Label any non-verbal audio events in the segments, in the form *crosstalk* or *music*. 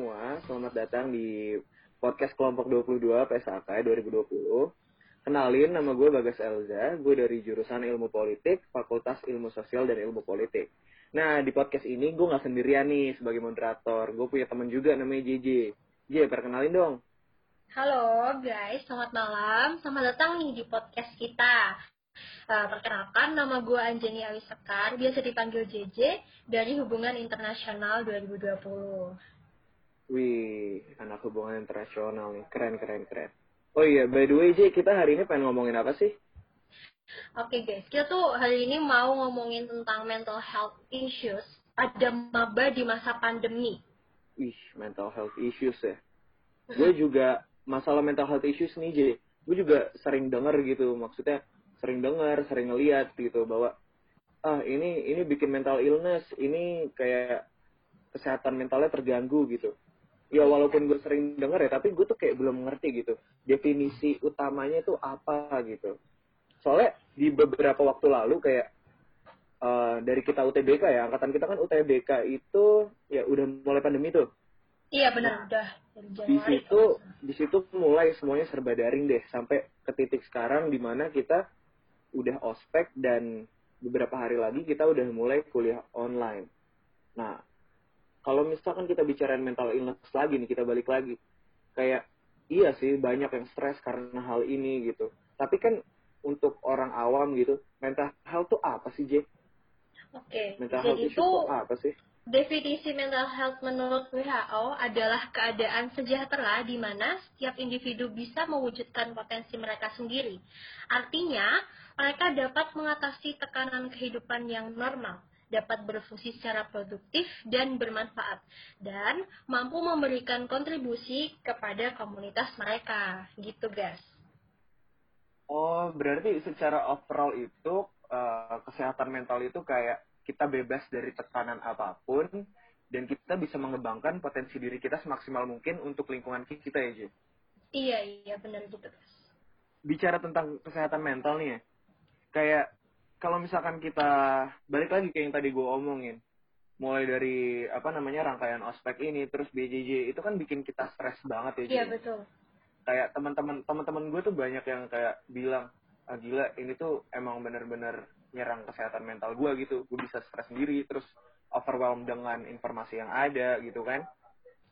semua, selamat datang di podcast kelompok 22 PSAK 2020. Kenalin, nama gue Bagas Elza, gue dari jurusan Ilmu Politik, Fakultas Ilmu Sosial dan Ilmu Politik. Nah, di podcast ini gue nggak sendirian nih sebagai moderator, gue punya teman juga namanya JJ. JJ, perkenalin dong. Halo guys, selamat malam. Selamat datang nih di podcast kita. Uh, perkenalkan, nama gue Anjani Awisekar, biasa dipanggil JJ, dari Hubungan Internasional 2020. Wih, anak hubungan internasional nih, keren, keren, keren. Oh iya, by the way J, kita hari ini pengen ngomongin apa sih? Oke okay, guys, kita tuh hari ini mau ngomongin tentang mental health issues pada maba di masa pandemi. Wih, mental health issues ya. Gue juga masalah mental health issues nih J, gue juga sering denger gitu, maksudnya sering dengar, sering ngeliat gitu bahwa ah ini ini bikin mental illness, ini kayak kesehatan mentalnya terganggu gitu. Ya walaupun gue sering denger ya, tapi gue tuh kayak belum ngerti gitu definisi utamanya itu apa gitu. Soalnya di beberapa waktu lalu kayak uh, dari kita UTBK ya, angkatan kita kan UTBK itu ya udah mulai pandemi tuh. Iya benar nah, udah. Di situ di situ mulai semuanya serba daring deh sampai ke titik sekarang di mana kita udah ospek dan beberapa hari lagi kita udah mulai kuliah online. Nah, kalau misalkan kita bicarain mental illness lagi nih, kita balik lagi. Kayak, iya sih banyak yang stres karena hal ini gitu. Tapi kan untuk orang awam gitu, mental health tuh apa sih, J? Oke, okay. mental health itu apa sih? Definisi mental health menurut WHO adalah keadaan sejahtera di mana setiap individu bisa mewujudkan potensi mereka sendiri. Artinya, mereka dapat mengatasi tekanan kehidupan yang normal, dapat berfungsi secara produktif dan bermanfaat, dan mampu memberikan kontribusi kepada komunitas mereka. Gitu, guys. Oh, berarti secara overall itu uh, kesehatan mental itu kayak kita bebas dari tekanan apa pun dan kita bisa mengembangkan potensi diri kita semaksimal mungkin untuk lingkungan kita ya, Ji? Iya, iya, benar gitu, guys. Bicara tentang kesehatan mental nih ya, kayak kalau misalkan kita balik lagi kayak yang tadi gue omongin mulai dari apa namanya rangkaian ospek ini terus BJJ itu kan bikin kita stres banget ya iya betul. Kayak teman-teman teman-teman gue tuh banyak yang kayak bilang ah, gila ini tuh emang bener-bener nyerang kesehatan mental gue gitu. Gue bisa stres sendiri terus overwhelmed dengan informasi yang ada gitu kan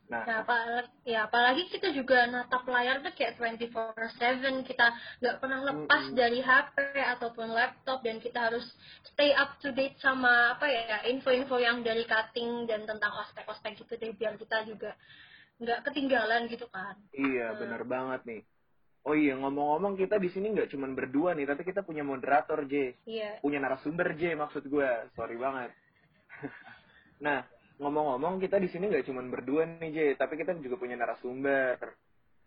Nah, nah apalagi, ya apalagi kita juga natap layar tuh kayak 24/7 kita nggak pernah lepas mm -hmm. dari HP ataupun laptop dan kita harus stay up to date sama apa ya info-info yang dari cutting dan tentang ospek-ospek gitu deh biar kita juga nggak ketinggalan gitu kan. Iya hmm. benar banget nih. Oh iya ngomong-ngomong kita di sini nggak cuma berdua nih tapi kita punya moderator J. Iya. Punya narasumber J maksud gue. Sorry banget. *laughs* nah ngomong-ngomong kita di sini nggak cuma berdua nih Jay, tapi kita juga punya narasumber.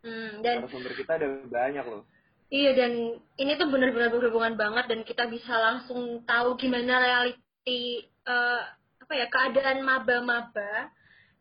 Hmm, dan narasumber kita ada banyak loh. Iya dan ini tuh benar-benar berhubungan banget dan kita bisa langsung tahu gimana reality uh, apa ya keadaan maba-maba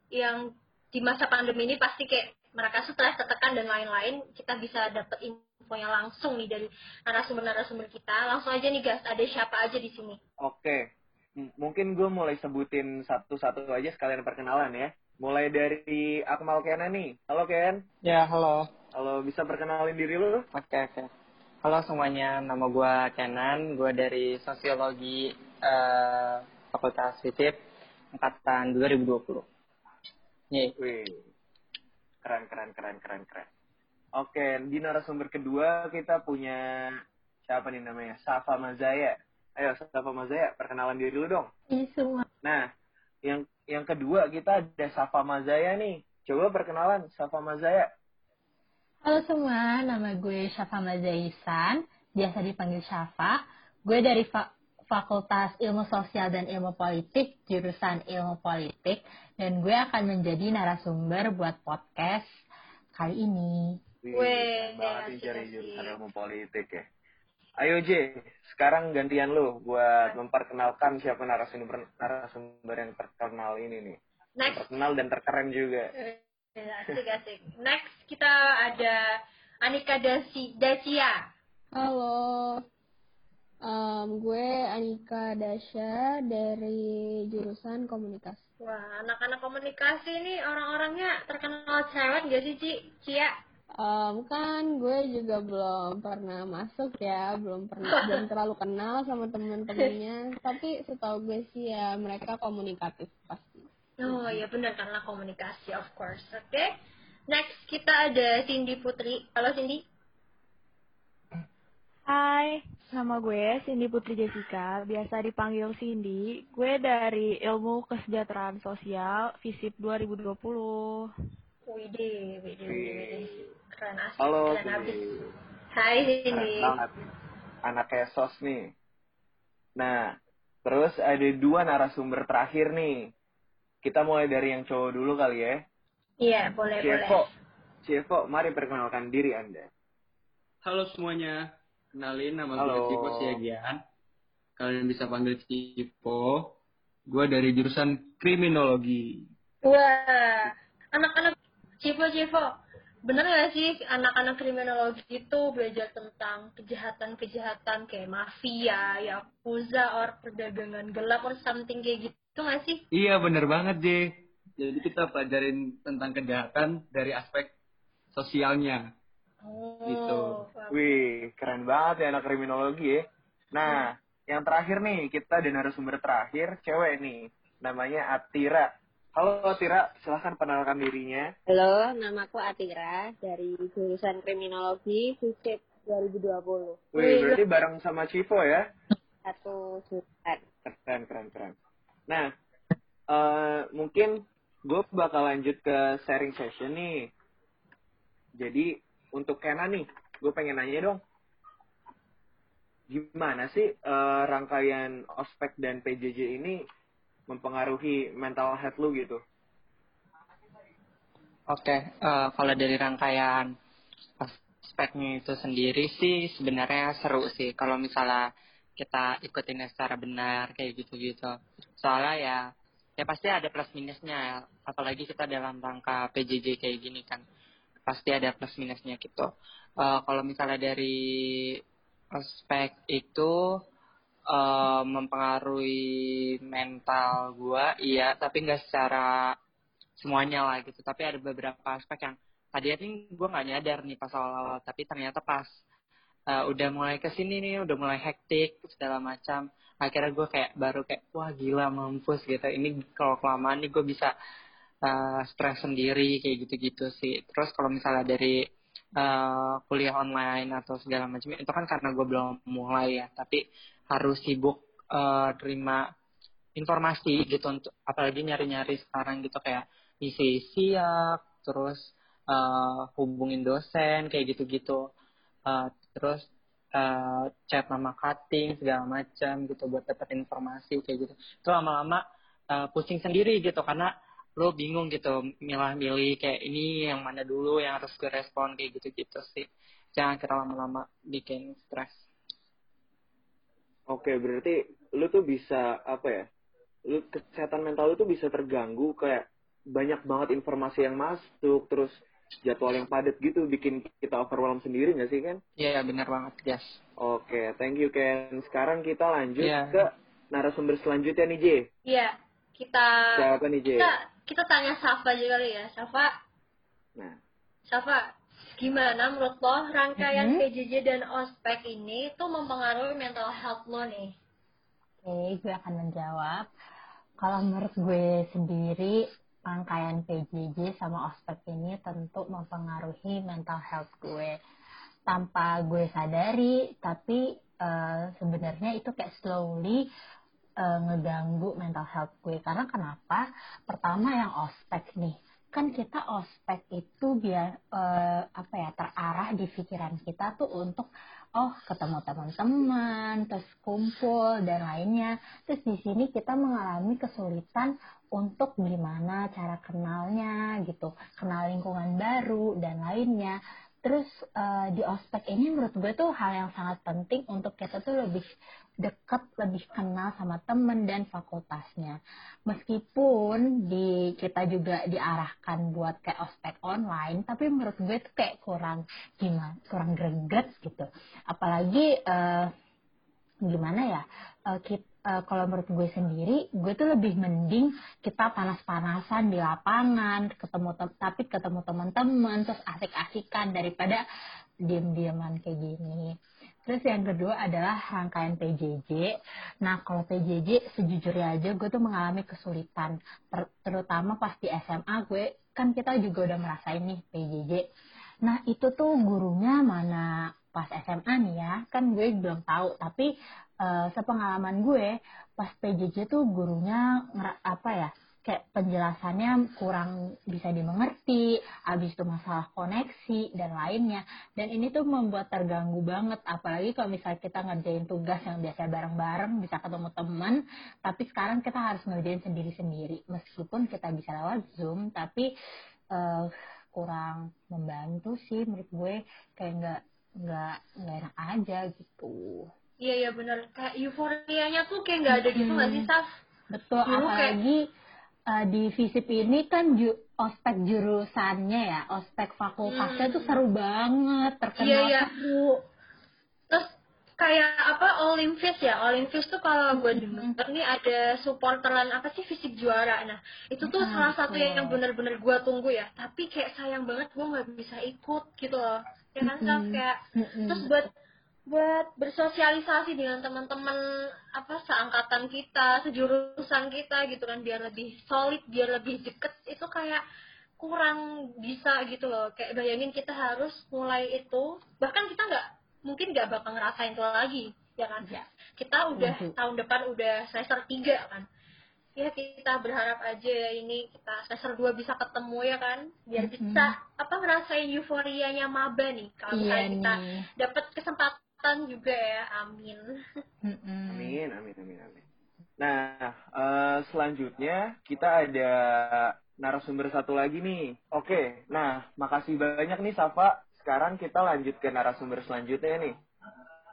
yang di masa pandemi ini pasti kayak mereka stres, tertekan dan lain-lain. Kita bisa dapat infonya langsung nih dari narasumber-narasumber kita. Langsung aja nih guys, ada siapa aja di sini? Oke, mungkin gue mulai sebutin satu-satu aja sekalian perkenalan ya. Mulai dari Akmal Kena nih. Halo Ken. Ya, halo. Halo, bisa perkenalin diri lu? Oke, okay, oke. Okay. Halo semuanya, nama gue Kenan. Gue dari Sosiologi uh, Fakultas FISIP angkatan 2020. Nih. Wih. Keren, keren, keren, keren, keren. Oke, di narasumber kedua kita punya siapa nih namanya? Safa Mazaya. Ayo, Safa Mazaya, perkenalan diri lu dong. Iya, semua. Nah, yang yang kedua kita ada Safa Mazaya nih. Coba perkenalan Safa Mazaya. Halo semua, nama gue Safa Mazaisan, biasa dipanggil Safa. Gue dari Fa Fakultas Ilmu Sosial dan Ilmu Politik, jurusan Ilmu Politik, dan gue akan menjadi narasumber buat podcast kali ini. Wih, banget cari jurusan ilmu politik ya. Ayo J, sekarang gantian lu buat memperkenalkan siapa narasumber narasumber yang terkenal ini nih. Next. Terkenal dan terkeren juga. Ya, asik asik. Next kita ada Anika Dasi Dacia. Halo. Um, gue Anika Dasya dari jurusan komunikasi. Wah, anak-anak komunikasi ini orang-orangnya terkenal cewek gak sih, Ci? Cia? Um, kan gue juga belum pernah masuk ya, belum pernah belum terlalu kenal sama temen-temennya. *laughs* Tapi setahu gue sih ya mereka komunikatif pasti. Oh iya benar karena komunikasi of course. Oke. Okay? Next kita ada Cindy Putri. Halo Cindy. Hai, nama gue Cindy Putri Jessica, biasa dipanggil Cindy. Gue dari Ilmu Kesejahteraan Sosial, FISIP 2020. Widi, Widi, Widi, Keren asik, Halo, keren abis. Hai banget. Anak esos nih. Nah, terus ada dua narasumber terakhir nih. Kita mulai dari yang cowok dulu kali ya. Iya, boleh, Cievo. boleh. Cievo, mari perkenalkan diri Anda. Halo semuanya, kenalin nama Halo. gue Cipo Siagian. Kalian bisa panggil Cipo. Gue dari jurusan kriminologi. Wah, anak-anak Civo Civo, bener gak sih anak-anak kriminologi itu belajar tentang kejahatan-kejahatan kayak mafia, yakuza, or perdagangan gelap, or something kayak gitu gak sih? Iya bener banget J. Jadi kita pelajarin tentang kejahatan dari aspek sosialnya. Oh, Gitu. Wih, keren banget ya anak kriminologi ya. Nah, yang terakhir nih, kita ada narasumber terakhir, cewek nih. Namanya Atira. Halo Atira, silahkan perkenalkan dirinya. Halo, namaku Atira dari jurusan Kriminologi FISIP 2020. Wih, berarti bareng sama Civo ya? Satu jurusan. Keren, keren, keren. Nah, eh, mungkin gue bakal lanjut ke sharing session nih. Jadi, untuk Kena nih, gue pengen nanya dong. Gimana sih eh, rangkaian ospek dan PJJ ini mempengaruhi mental health lu gitu? Oke, eh, kalau dari rangkaian aspeknya itu sendiri sih sebenarnya seru sih kalau misalnya kita ikutinnya secara benar kayak gitu-gitu. Soalnya ya ya pasti ada plus minusnya, apalagi kita dalam rangka PJJ kayak gini kan pasti ada plus minusnya gitu. Eh, kalau misalnya dari aspek itu eh, mempengaruhi mental gua, iya, tapi nggak secara semuanya lah gitu. Tapi ada beberapa aspek yang tadi ini gue nggak nyadar nih pas awal-awal tapi ternyata pas uh, udah mulai ke sini nih udah mulai hektik segala macam akhirnya gue kayak baru kayak wah gila mampus gitu. Ini kalau kelamaan nih gue bisa uh, stres sendiri kayak gitu-gitu sih. Terus kalau misalnya dari uh, kuliah online atau segala macam itu kan karena gue belum mulai ya. Tapi harus sibuk uh, terima informasi gitu untuk apalagi nyari-nyari sekarang gitu kayak isi siap terus uh, hubungin dosen kayak gitu-gitu. Uh, terus uh, chat nama cutting segala macam gitu buat dapat informasi kayak gitu. Itu lama-lama uh, pusing sendiri gitu karena lo bingung gitu milah-milih kayak ini yang mana dulu yang harus gue respon kayak gitu-gitu sih. Jangan kira lama-lama bikin stres Oke, berarti lu tuh bisa apa ya? Lu kesehatan mental lu tuh bisa terganggu kayak banyak banget informasi yang masuk, terus jadwal yang padat gitu bikin kita overwhelm sendiri nggak sih Ken? Iya benar banget yes Oke, thank you Ken. Sekarang kita lanjut Iya. ke narasumber selanjutnya nih J. Iya, kita Siapa nih J? kita kita tanya Safa aja kali ya. Safa, Nah, Safa, gimana menurut lo rangkaian Mhm. PJJ dan ospek ini tuh mempengaruhi mental health lo nih? Oke, gue akan menjawab. Kalau menurut gue sendiri, rangkaian PJJ sama ospek ini tentu mempengaruhi mental health gue. Tanpa gue sadari, tapi eh, sebenarnya itu kayak slowly eh, ngeganggu mental health gue. Karena kenapa? Pertama yang ospek nih. Kan kita ospek itu biar eh, apa ya terarah di pikiran kita tuh untuk oh ketemu teman-teman, terus kumpul dan lainnya. Terus di sini kita mengalami kesulitan untuk gimana cara kenalnya gitu, kenal lingkungan baru dan lainnya. Terus eh, di ospek ini menurut gue tuh hal yang sangat penting untuk kita tuh lebih dekat, lebih kenal sama temen dan fakultasnya. Meskipun di kita juga diarahkan buat kayak ospek online, tapi menurut gue tuh kayak kurang gimana, kurang greget gitu. Apalagi eh, gimana ya uh, kit, uh, kalau menurut gue sendiri gue tuh lebih mending kita panas-panasan di lapangan ketemu tem tapi ketemu teman-teman terus asik-asikan daripada diem-dieman kayak gini Terus yang kedua adalah rangkaian PJJ. Nah, kalau PJJ sejujurnya aja gue tuh mengalami kesulitan. Ter terutama pas di SMA gue, kan kita juga udah merasain nih PJJ. Nah, itu tuh gurunya mana pas SMA nih ya, kan gue belum tahu. Tapi uh, sepengalaman gue, pas PJJ tuh gurunya apa ya, kayak penjelasannya kurang bisa dimengerti, habis itu masalah koneksi dan lainnya. Dan ini tuh membuat terganggu banget, apalagi kalau misalnya kita ngerjain tugas yang biasa bareng-bareng, bisa ketemu teman, tapi sekarang kita harus ngerjain sendiri-sendiri. Meskipun kita bisa lewat Zoom, tapi uh, kurang membantu sih menurut gue kayak nggak nggak nggak enak aja gitu. Iya iya benar kayak euforianya tuh kayak nggak ada gitu nggak sih Saf? Betul Dulu apalagi kayak uh, di FISIP ini kan ju ospek jurusannya ya, ospek fakultasnya hmm. tuh seru banget, terkenal iya, iya. seru. Terus kayak apa Olimpias ya, Olimpias tuh kalau gue denger nih ada supporteran apa sih fisik juara. Nah itu tuh hmm, salah satu yang bener-bener gue tunggu ya. Tapi kayak sayang banget gue nggak bisa ikut gitu loh. Ya kan hmm. kayak terus buat buat bersosialisasi dengan teman-teman apa seangkatan kita, sejurusan kita gitu kan biar lebih solid, biar lebih deket itu kayak kurang bisa gitu loh. Kayak bayangin kita harus mulai itu, bahkan kita nggak mungkin nggak bakal ngerasain itu lagi, ya kan? Ya. Kita udah -hmm. tahun depan udah semester tiga kan. Ya kita berharap aja ya ini kita semester dua bisa ketemu ya kan, biar -hmm. bisa apa ngerasain euforianya maba nih kalau iya kita dapat kesempatan kesehatan juga ya, amin. Amin, amin, amin, amin. Nah, uh, selanjutnya kita ada narasumber satu lagi nih. Oke, nah makasih banyak nih Safa. Sekarang kita lanjut ke narasumber selanjutnya nih.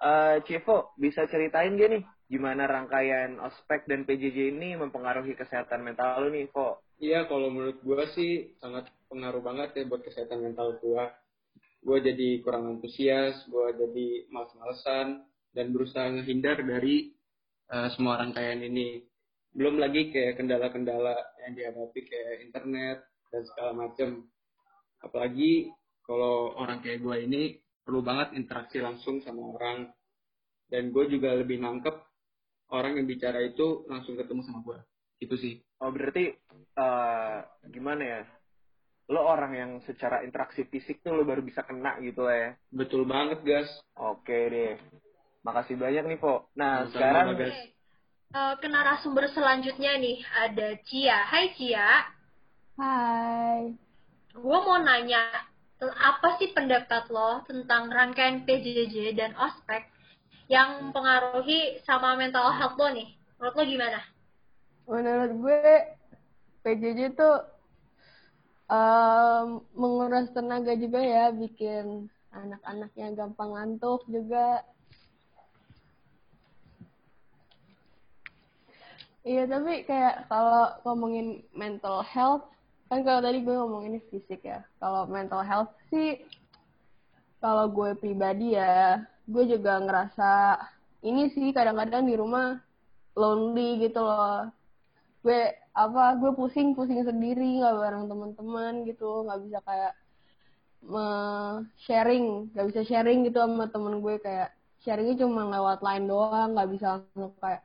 Uh, Civo, bisa ceritain gak nih gimana rangkaian ospek dan PJJ ini mempengaruhi kesehatan mental lu nih, Vo? Iya, kalau menurut gue sih sangat pengaruh banget ya buat kesehatan mental gue gue jadi kurang antusias gue jadi males-malesan dan berusaha menghindar dari uh, semua rangkaian ini. Belum lagi kayak kendala-kendala yang dihadapi kayak internet dan segala macam apalagi kalau orang kayak gue ini perlu banget interaksi langsung sama orang. Dan gue juga lebih nangkep orang yang bicara itu langsung ketemu sama gue itu sih. Oh berarti uh, gimana ya lo orang yang secara interaksi fisik tuh lo baru bisa kena gitu lah ya. Betul banget, guys. Oke deh. Makasih banyak nih, Po. Nah, Sama sekarang... Guys. Uh, ke narasumber selanjutnya nih, ada Cia. Hai, Cia. Hai. Gue mau nanya, apa sih pendapat lo tentang rangkaian PJJ dan ospek yang mempengaruhi sama mental health lo nih? Menurut lo gimana? Menurut gue, PJJ tuh um, menguras tenaga juga ya bikin anak-anaknya gampang ngantuk juga. Iya tapi kayak kalau ngomongin mental health kan kalau tadi gue ngomongin fisik ya kalau mental health sih kalau gue pribadi ya gue juga ngerasa ini sih kadang-kadang di rumah lonely gitu loh. Gue apa gue pusing pusing sendiri nggak bareng teman-teman gitu nggak bisa kayak sharing nggak bisa sharing gitu sama temen gue kayak sharingnya cuma lewat line doang nggak bisa kayak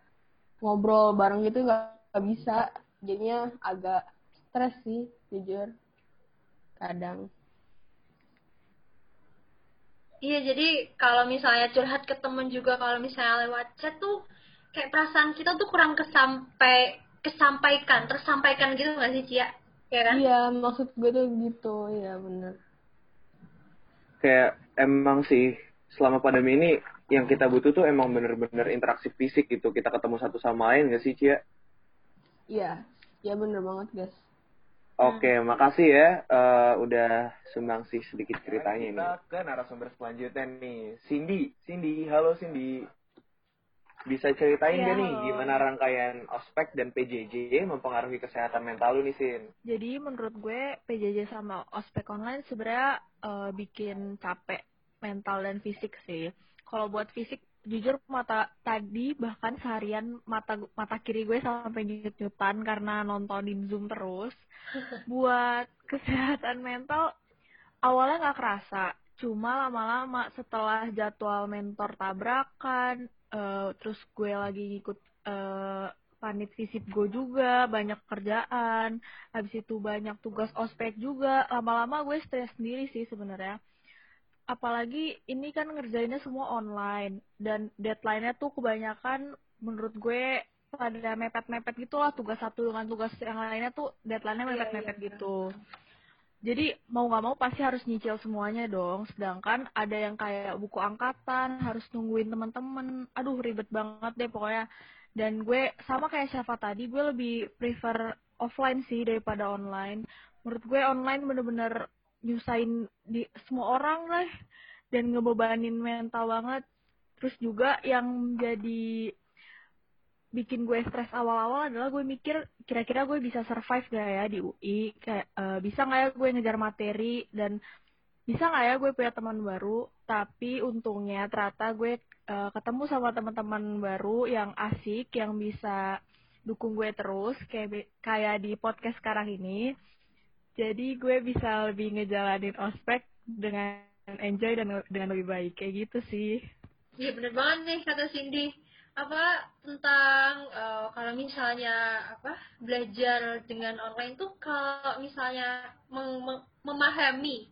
ngobrol bareng gitu nggak bisa. Jadinya agak stres sih jujur. Kadang. Iya, jadi kalau misalnya curhat ke temen juga, kalau misalnya lewat chat tuh, kayak perasaan kita tuh kurang kesampai kesampaikan tersampaikan gitu nggak sih Cia? Ya kan? Iya maksud gue tuh gitu. Ya bener. Kayak emang sih selama pandemi ini yang kita butuh tuh emang bener-bener interaksi fisik gitu. Kita ketemu satu sama lain gak sih Cia? Iya. Iya bener banget guys. Oke, hmm. makasih ya. Uh, udah sumbang sih sedikit ceritanya kita ini. ke narasumber selanjutnya nih, Cindy. Cindy, halo Cindy. Bisa ceritain ya, gak nih gimana rangkaian ospek dan PJJ mempengaruhi kesehatan mental lu nih, Sin? Jadi menurut gue PJJ sama ospek online sebenarnya uh, bikin capek mental dan fisik sih. Kalau buat fisik jujur mata tadi bahkan seharian mata mata kiri gue sampai nyut-nyutan karena nontonin zoom terus *laughs* buat kesehatan mental awalnya nggak kerasa cuma lama-lama setelah jadwal mentor tabrakan uh, terus gue lagi ngikut uh, panit visip gue juga banyak kerjaan. Habis itu banyak tugas ospek juga. Lama-lama gue stres sendiri sih sebenarnya. Apalagi ini kan ngerjainnya semua online. Dan deadline-nya tuh kebanyakan menurut gue pada mepet-mepet gitu lah tugas satu dengan tugas yang lainnya tuh deadline-nya iya, mepet-mepet iya, gitu. Jadi mau nggak mau pasti harus nyicil semuanya dong. Sedangkan ada yang kayak buku angkatan harus nungguin teman-teman. Aduh ribet banget deh pokoknya. Dan gue sama kayak siapa tadi, gue lebih prefer offline sih daripada online. Menurut gue online bener-bener nyusahin di semua orang lah dan ngebebanin mental banget terus juga yang jadi bikin gue stres awal-awal adalah gue mikir kira-kira gue bisa survive gak ya di UI kayak uh, bisa nggak ya gue ngejar materi? Dan bisa nggak ya gue punya teman baru? Tapi untungnya ternyata gue uh, ketemu sama teman-teman baru yang asik yang bisa dukung gue terus kayak kayak di podcast sekarang ini. Jadi gue bisa lebih ngejalanin ospek dengan enjoy dan dengan lebih baik. Kayak gitu sih. Iya bener banget nih kata Cindy apa tentang uh, kalau misalnya apa belajar dengan online tuh kalau misalnya mem memahami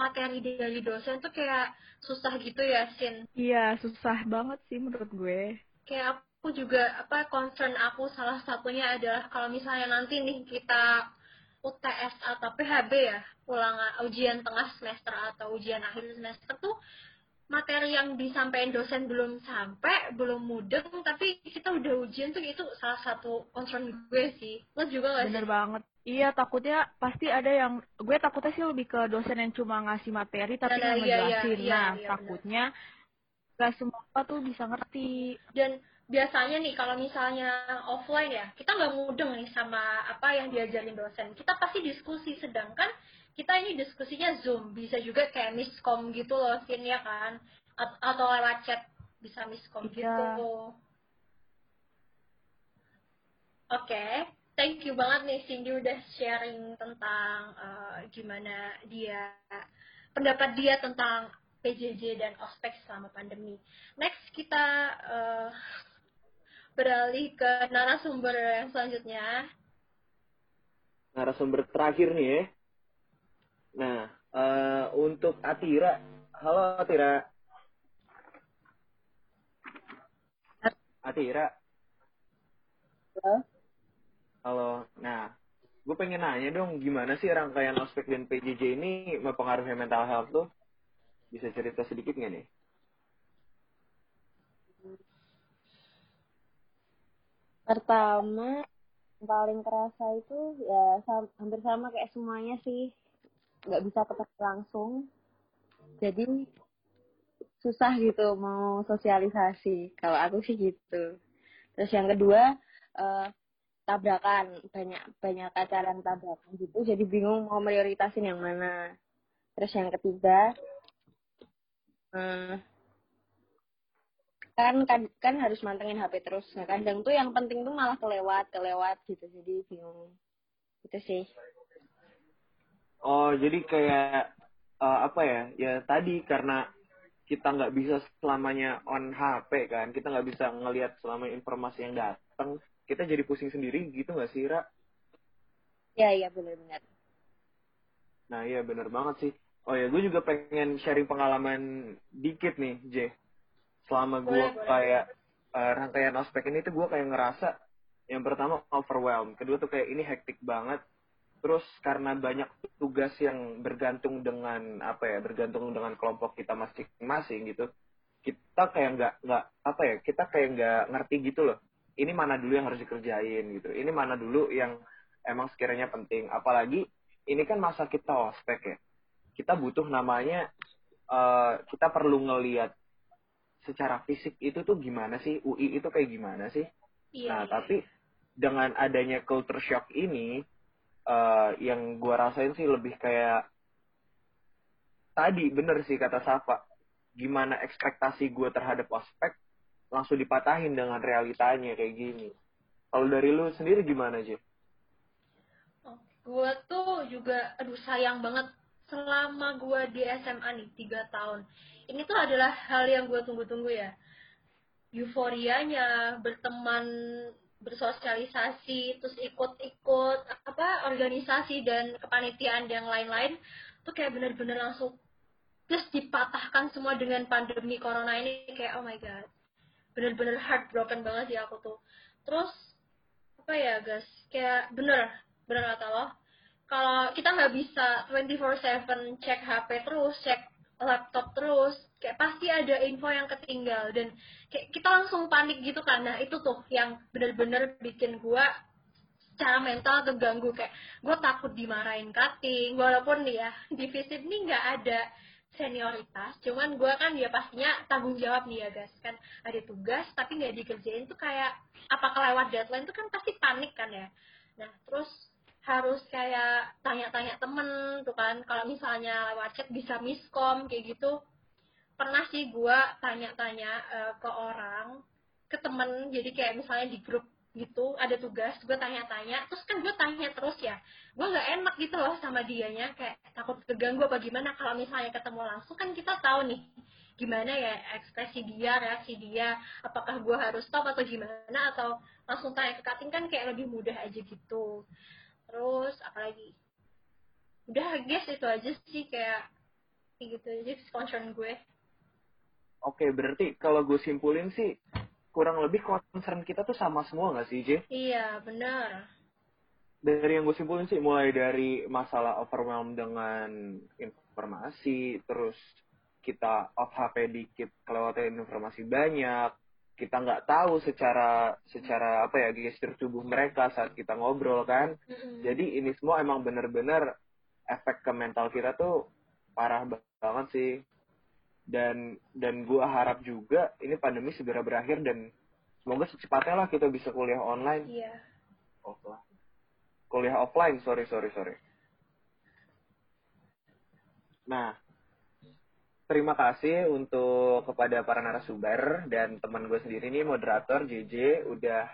materi dari dosen tuh kayak susah gitu ya Sin? Iya susah banget sih menurut gue. Kayak aku juga apa concern aku salah satunya adalah kalau misalnya nanti nih kita UTS atau PHB ya, ulangan ujian tengah semester atau ujian akhir semester tuh materi yang disampaikan dosen belum sampai, belum mudeng, tapi kita udah ujian tuh itu salah satu concern gue sih. Lo juga gak Bener sih? banget. Iya, takutnya pasti ada yang, gue takutnya sih lebih ke dosen yang cuma ngasih materi tapi nggak iya, iya, ngejelasin. Iya, iya, nah, iya, takutnya gak semua tuh bisa ngerti. Dan biasanya nih kalau misalnya offline ya kita nggak mudeng nih sama apa yang diajarin dosen kita pasti diskusi sedangkan kita ini diskusinya zoom bisa juga kayak miskom gitu loh sin ya kan A atau lewat chat bisa miskom iya. gitu oke okay. thank you banget nih Cindy udah sharing tentang uh, gimana dia pendapat dia tentang PJJ dan ospek selama pandemi. Next kita uh, beralih ke narasumber yang selanjutnya. Narasumber terakhir nih ya. Nah, uh, untuk Atira. Halo Atira. Atira. Halo. Halo. Nah, gue pengen nanya dong, gimana sih rangkaian ospek dan PJJ ini mempengaruhi mental health tuh? Bisa cerita sedikit nggak nih? pertama paling kerasa itu ya sam hampir sama kayak semuanya sih nggak bisa ketemu langsung. Jadi susah gitu mau sosialisasi. Kalau aku sih gitu. Terus yang kedua uh, tabrakan. Banyak banyak acara tabrakan gitu. Jadi bingung mau prioritasin yang mana. Terus yang ketiga uh, kan kan kan harus mantengin HP terus. Nah kadang tuh yang penting tuh malah kelewat kelewat gitu. Jadi bingung. Itu sih oh jadi kayak uh, apa ya ya tadi karena kita nggak bisa selamanya on HP kan kita nggak bisa ngelihat selama informasi yang datang kita jadi pusing sendiri gitu nggak sih Ra? Ya iya benar-benar. Nah iya benar banget sih. Oh ya gue juga pengen sharing pengalaman dikit nih J selama gue kayak uh, rangkaian ospek ini tuh gue kayak ngerasa yang pertama overwhelmed kedua tuh kayak ini hektik banget terus karena banyak tugas yang bergantung dengan apa ya bergantung dengan kelompok kita masing-masing gitu kita kayak nggak nggak apa ya kita kayak nggak ngerti gitu loh ini mana dulu yang harus dikerjain gitu ini mana dulu yang emang sekiranya penting apalagi ini kan masa kita ospek ya kita butuh namanya uh, kita perlu ngelihat secara fisik itu tuh gimana sih UI itu kayak gimana sih iya, nah iya. tapi dengan adanya culture shock ini uh, yang gua rasain sih lebih kayak tadi bener sih kata Safa gimana ekspektasi gue terhadap ospek langsung dipatahin dengan realitanya kayak gini. Kalau dari lu sendiri gimana, Je? gue tuh juga aduh sayang banget selama gue di SMA nih tiga tahun ini tuh adalah hal yang gue tunggu-tunggu ya euforianya berteman bersosialisasi terus ikut-ikut apa organisasi dan kepanitiaan yang lain-lain tuh kayak bener-bener langsung terus dipatahkan semua dengan pandemi corona ini kayak oh my god bener-bener heartbroken banget sih aku tuh. Terus apa ya guys kayak bener bener kata lo kalau kita nggak bisa 24/7 cek HP terus cek laptop terus kayak pasti ada info yang ketinggal dan kayak kita langsung panik gitu kan. Nah itu tuh yang bener-bener bikin gua secara mental keganggu kayak gue takut dimarahin cutting walaupun ya *laughs* di visip ini nggak ada senioritas cuman gue kan ya pastinya tanggung jawab nih ya guys. Kan ada tugas tapi nggak dikerjain tuh kayak apa kelewat deadline tuh kan pasti panik kan ya. Nah terus harus kayak tanya-tanya temen tuh kan. Kalau misalnya lewat chat bisa miskom kayak gitu. Pernah sih gue tanya-tanya uh, ke orang ke temen. Jadi kayak misalnya di grup gitu ada tugas gue tanya-tanya. Terus kan gue tanya terus ya. Gue nggak enak gitu loh sama dianya. Kayak takut keganggu apa gimana. Kalau misalnya ketemu langsung kan kita tahu nih gimana ya ekspresi dia reaksi dia. Apakah gue harus stop atau gimana? Atau langsung tanya ke cutting kan kayak lebih mudah aja gitu terus apalagi? Udah guys itu aja sih kayak gitu aja concern gue. Oke berarti kalau gue simpulin sih kurang lebih concern kita tuh sama semua nggak sih J? iya benar. Dari yang gue simpulin sih mulai dari masalah overwhelm dengan informasi terus kita off HP dikit kelewatan informasi banyak kita nggak tahu secara secara apa ya gestur tubuh mereka saat kita ngobrol kan? Mm-hmm. jadi ini semua emang bener-bener efek ke mental kita tuh parah banget sih. Dan dan gue harap juga ini pandemi segera berakhir dan semoga secepatnya lah kita bisa kuliah online. Iya. Offline. Kuliah offline sorry sorry sorry. Nah terima kasih untuk kepada para narasumber dan teman gue sendiri nih moderator JJ udah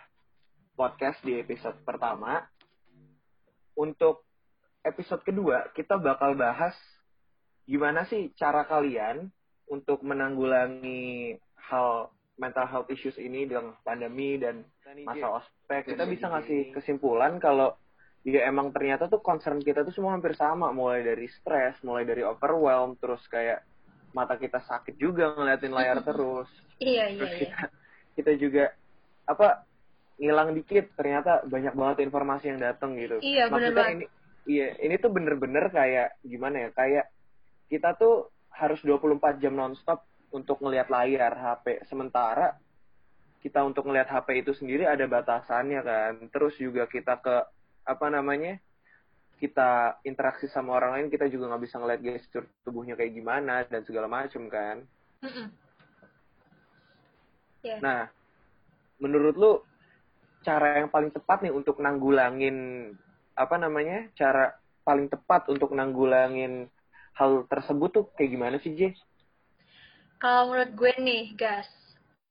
podcast di episode pertama. Untuk episode kedua kita bakal bahas gimana sih cara kalian untuk menanggulangi hal mental health issues ini dengan pandemi dan masa ospek. Kita bisa ngasih kesimpulan kalau ya emang ternyata tuh concern kita tuh semua hampir sama mulai dari stres, mulai dari overwhelm, terus kayak mata kita sakit juga ngeliatin layar terus. Iya, iya, terus iya. kita, kita juga apa ngilang dikit ternyata banyak banget informasi yang datang gitu. Iya, benar banget. ini iya, ini tuh bener-bener kayak gimana ya? Kayak kita tuh harus 24 jam nonstop untuk ngelihat layar HP. Sementara kita untuk ngelihat HP itu sendiri ada batasannya kan. Terus juga kita ke apa namanya? Kita interaksi sama orang lain kita juga nggak bisa ngeliat gestur tubuhnya kayak gimana dan segala macam kan. Yeah. Nah, menurut lu cara yang paling tepat nih untuk nanggulangin apa namanya cara paling tepat untuk nanggulangin hal tersebut tuh kayak gimana sih Jess? Kalau menurut gue nih, gas,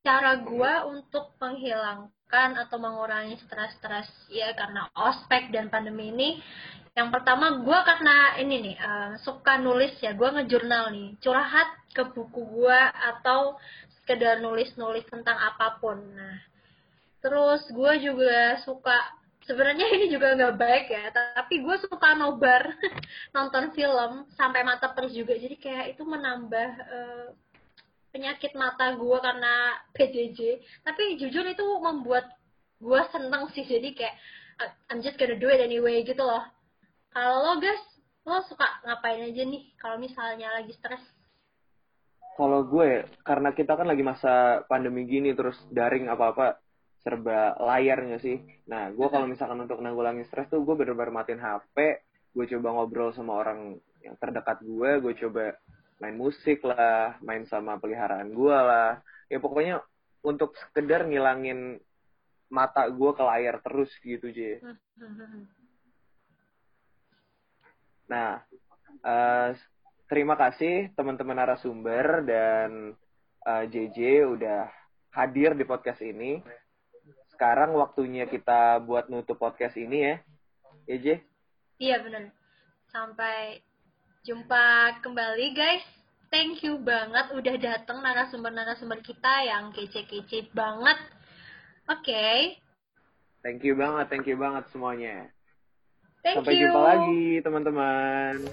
cara gue untuk menghilangkan atau mengurangi stres-stres ya karena ospek dan pandemi ini yang pertama gue karena ini nih uh, suka nulis ya gue ngejurnal nih curhat ke buku gue atau sekedar nulis-nulis tentang apa pun. Nah terus gue juga suka sebenarnya ini juga nggak baik ya tapi gue suka nobar *laughs* nonton film sampai mata terus juga. Jadi kayak itu menambah uh, penyakit mata gue karena PJJ tapi jujur itu membuat gue seneng sih jadi kayak I'm just gonna do it anyway gitu loh kalau lo guys, lo suka ngapain aja nih kalau misalnya lagi stres? Kalau gue, karena kita kan lagi masa pandemi gini terus daring apa-apa serba layar nggak sih? Nah, gue kalau misalkan untuk nanggulangi stres tuh gue bener-bener matiin HP, gue coba ngobrol sama orang yang terdekat gue, gue coba main musik lah, main sama peliharaan gue lah. Ya pokoknya untuk sekedar ngilangin mata gue ke layar terus gitu, J. Nah, uh, terima kasih teman-teman narasumber dan uh, eh, JJ udah hadir di podcast ini. Sekarang waktunya kita buat nutup podcast ini ya. Ya, J? Iya benar. Sampai jumpa kembali guys. Thank you banget udah dateng narasumber-narasumber kita yang kece-kece banget. Oke. Thank you banget, thank you banget semuanya. Thank Sampai you. jumpa lagi teman-teman.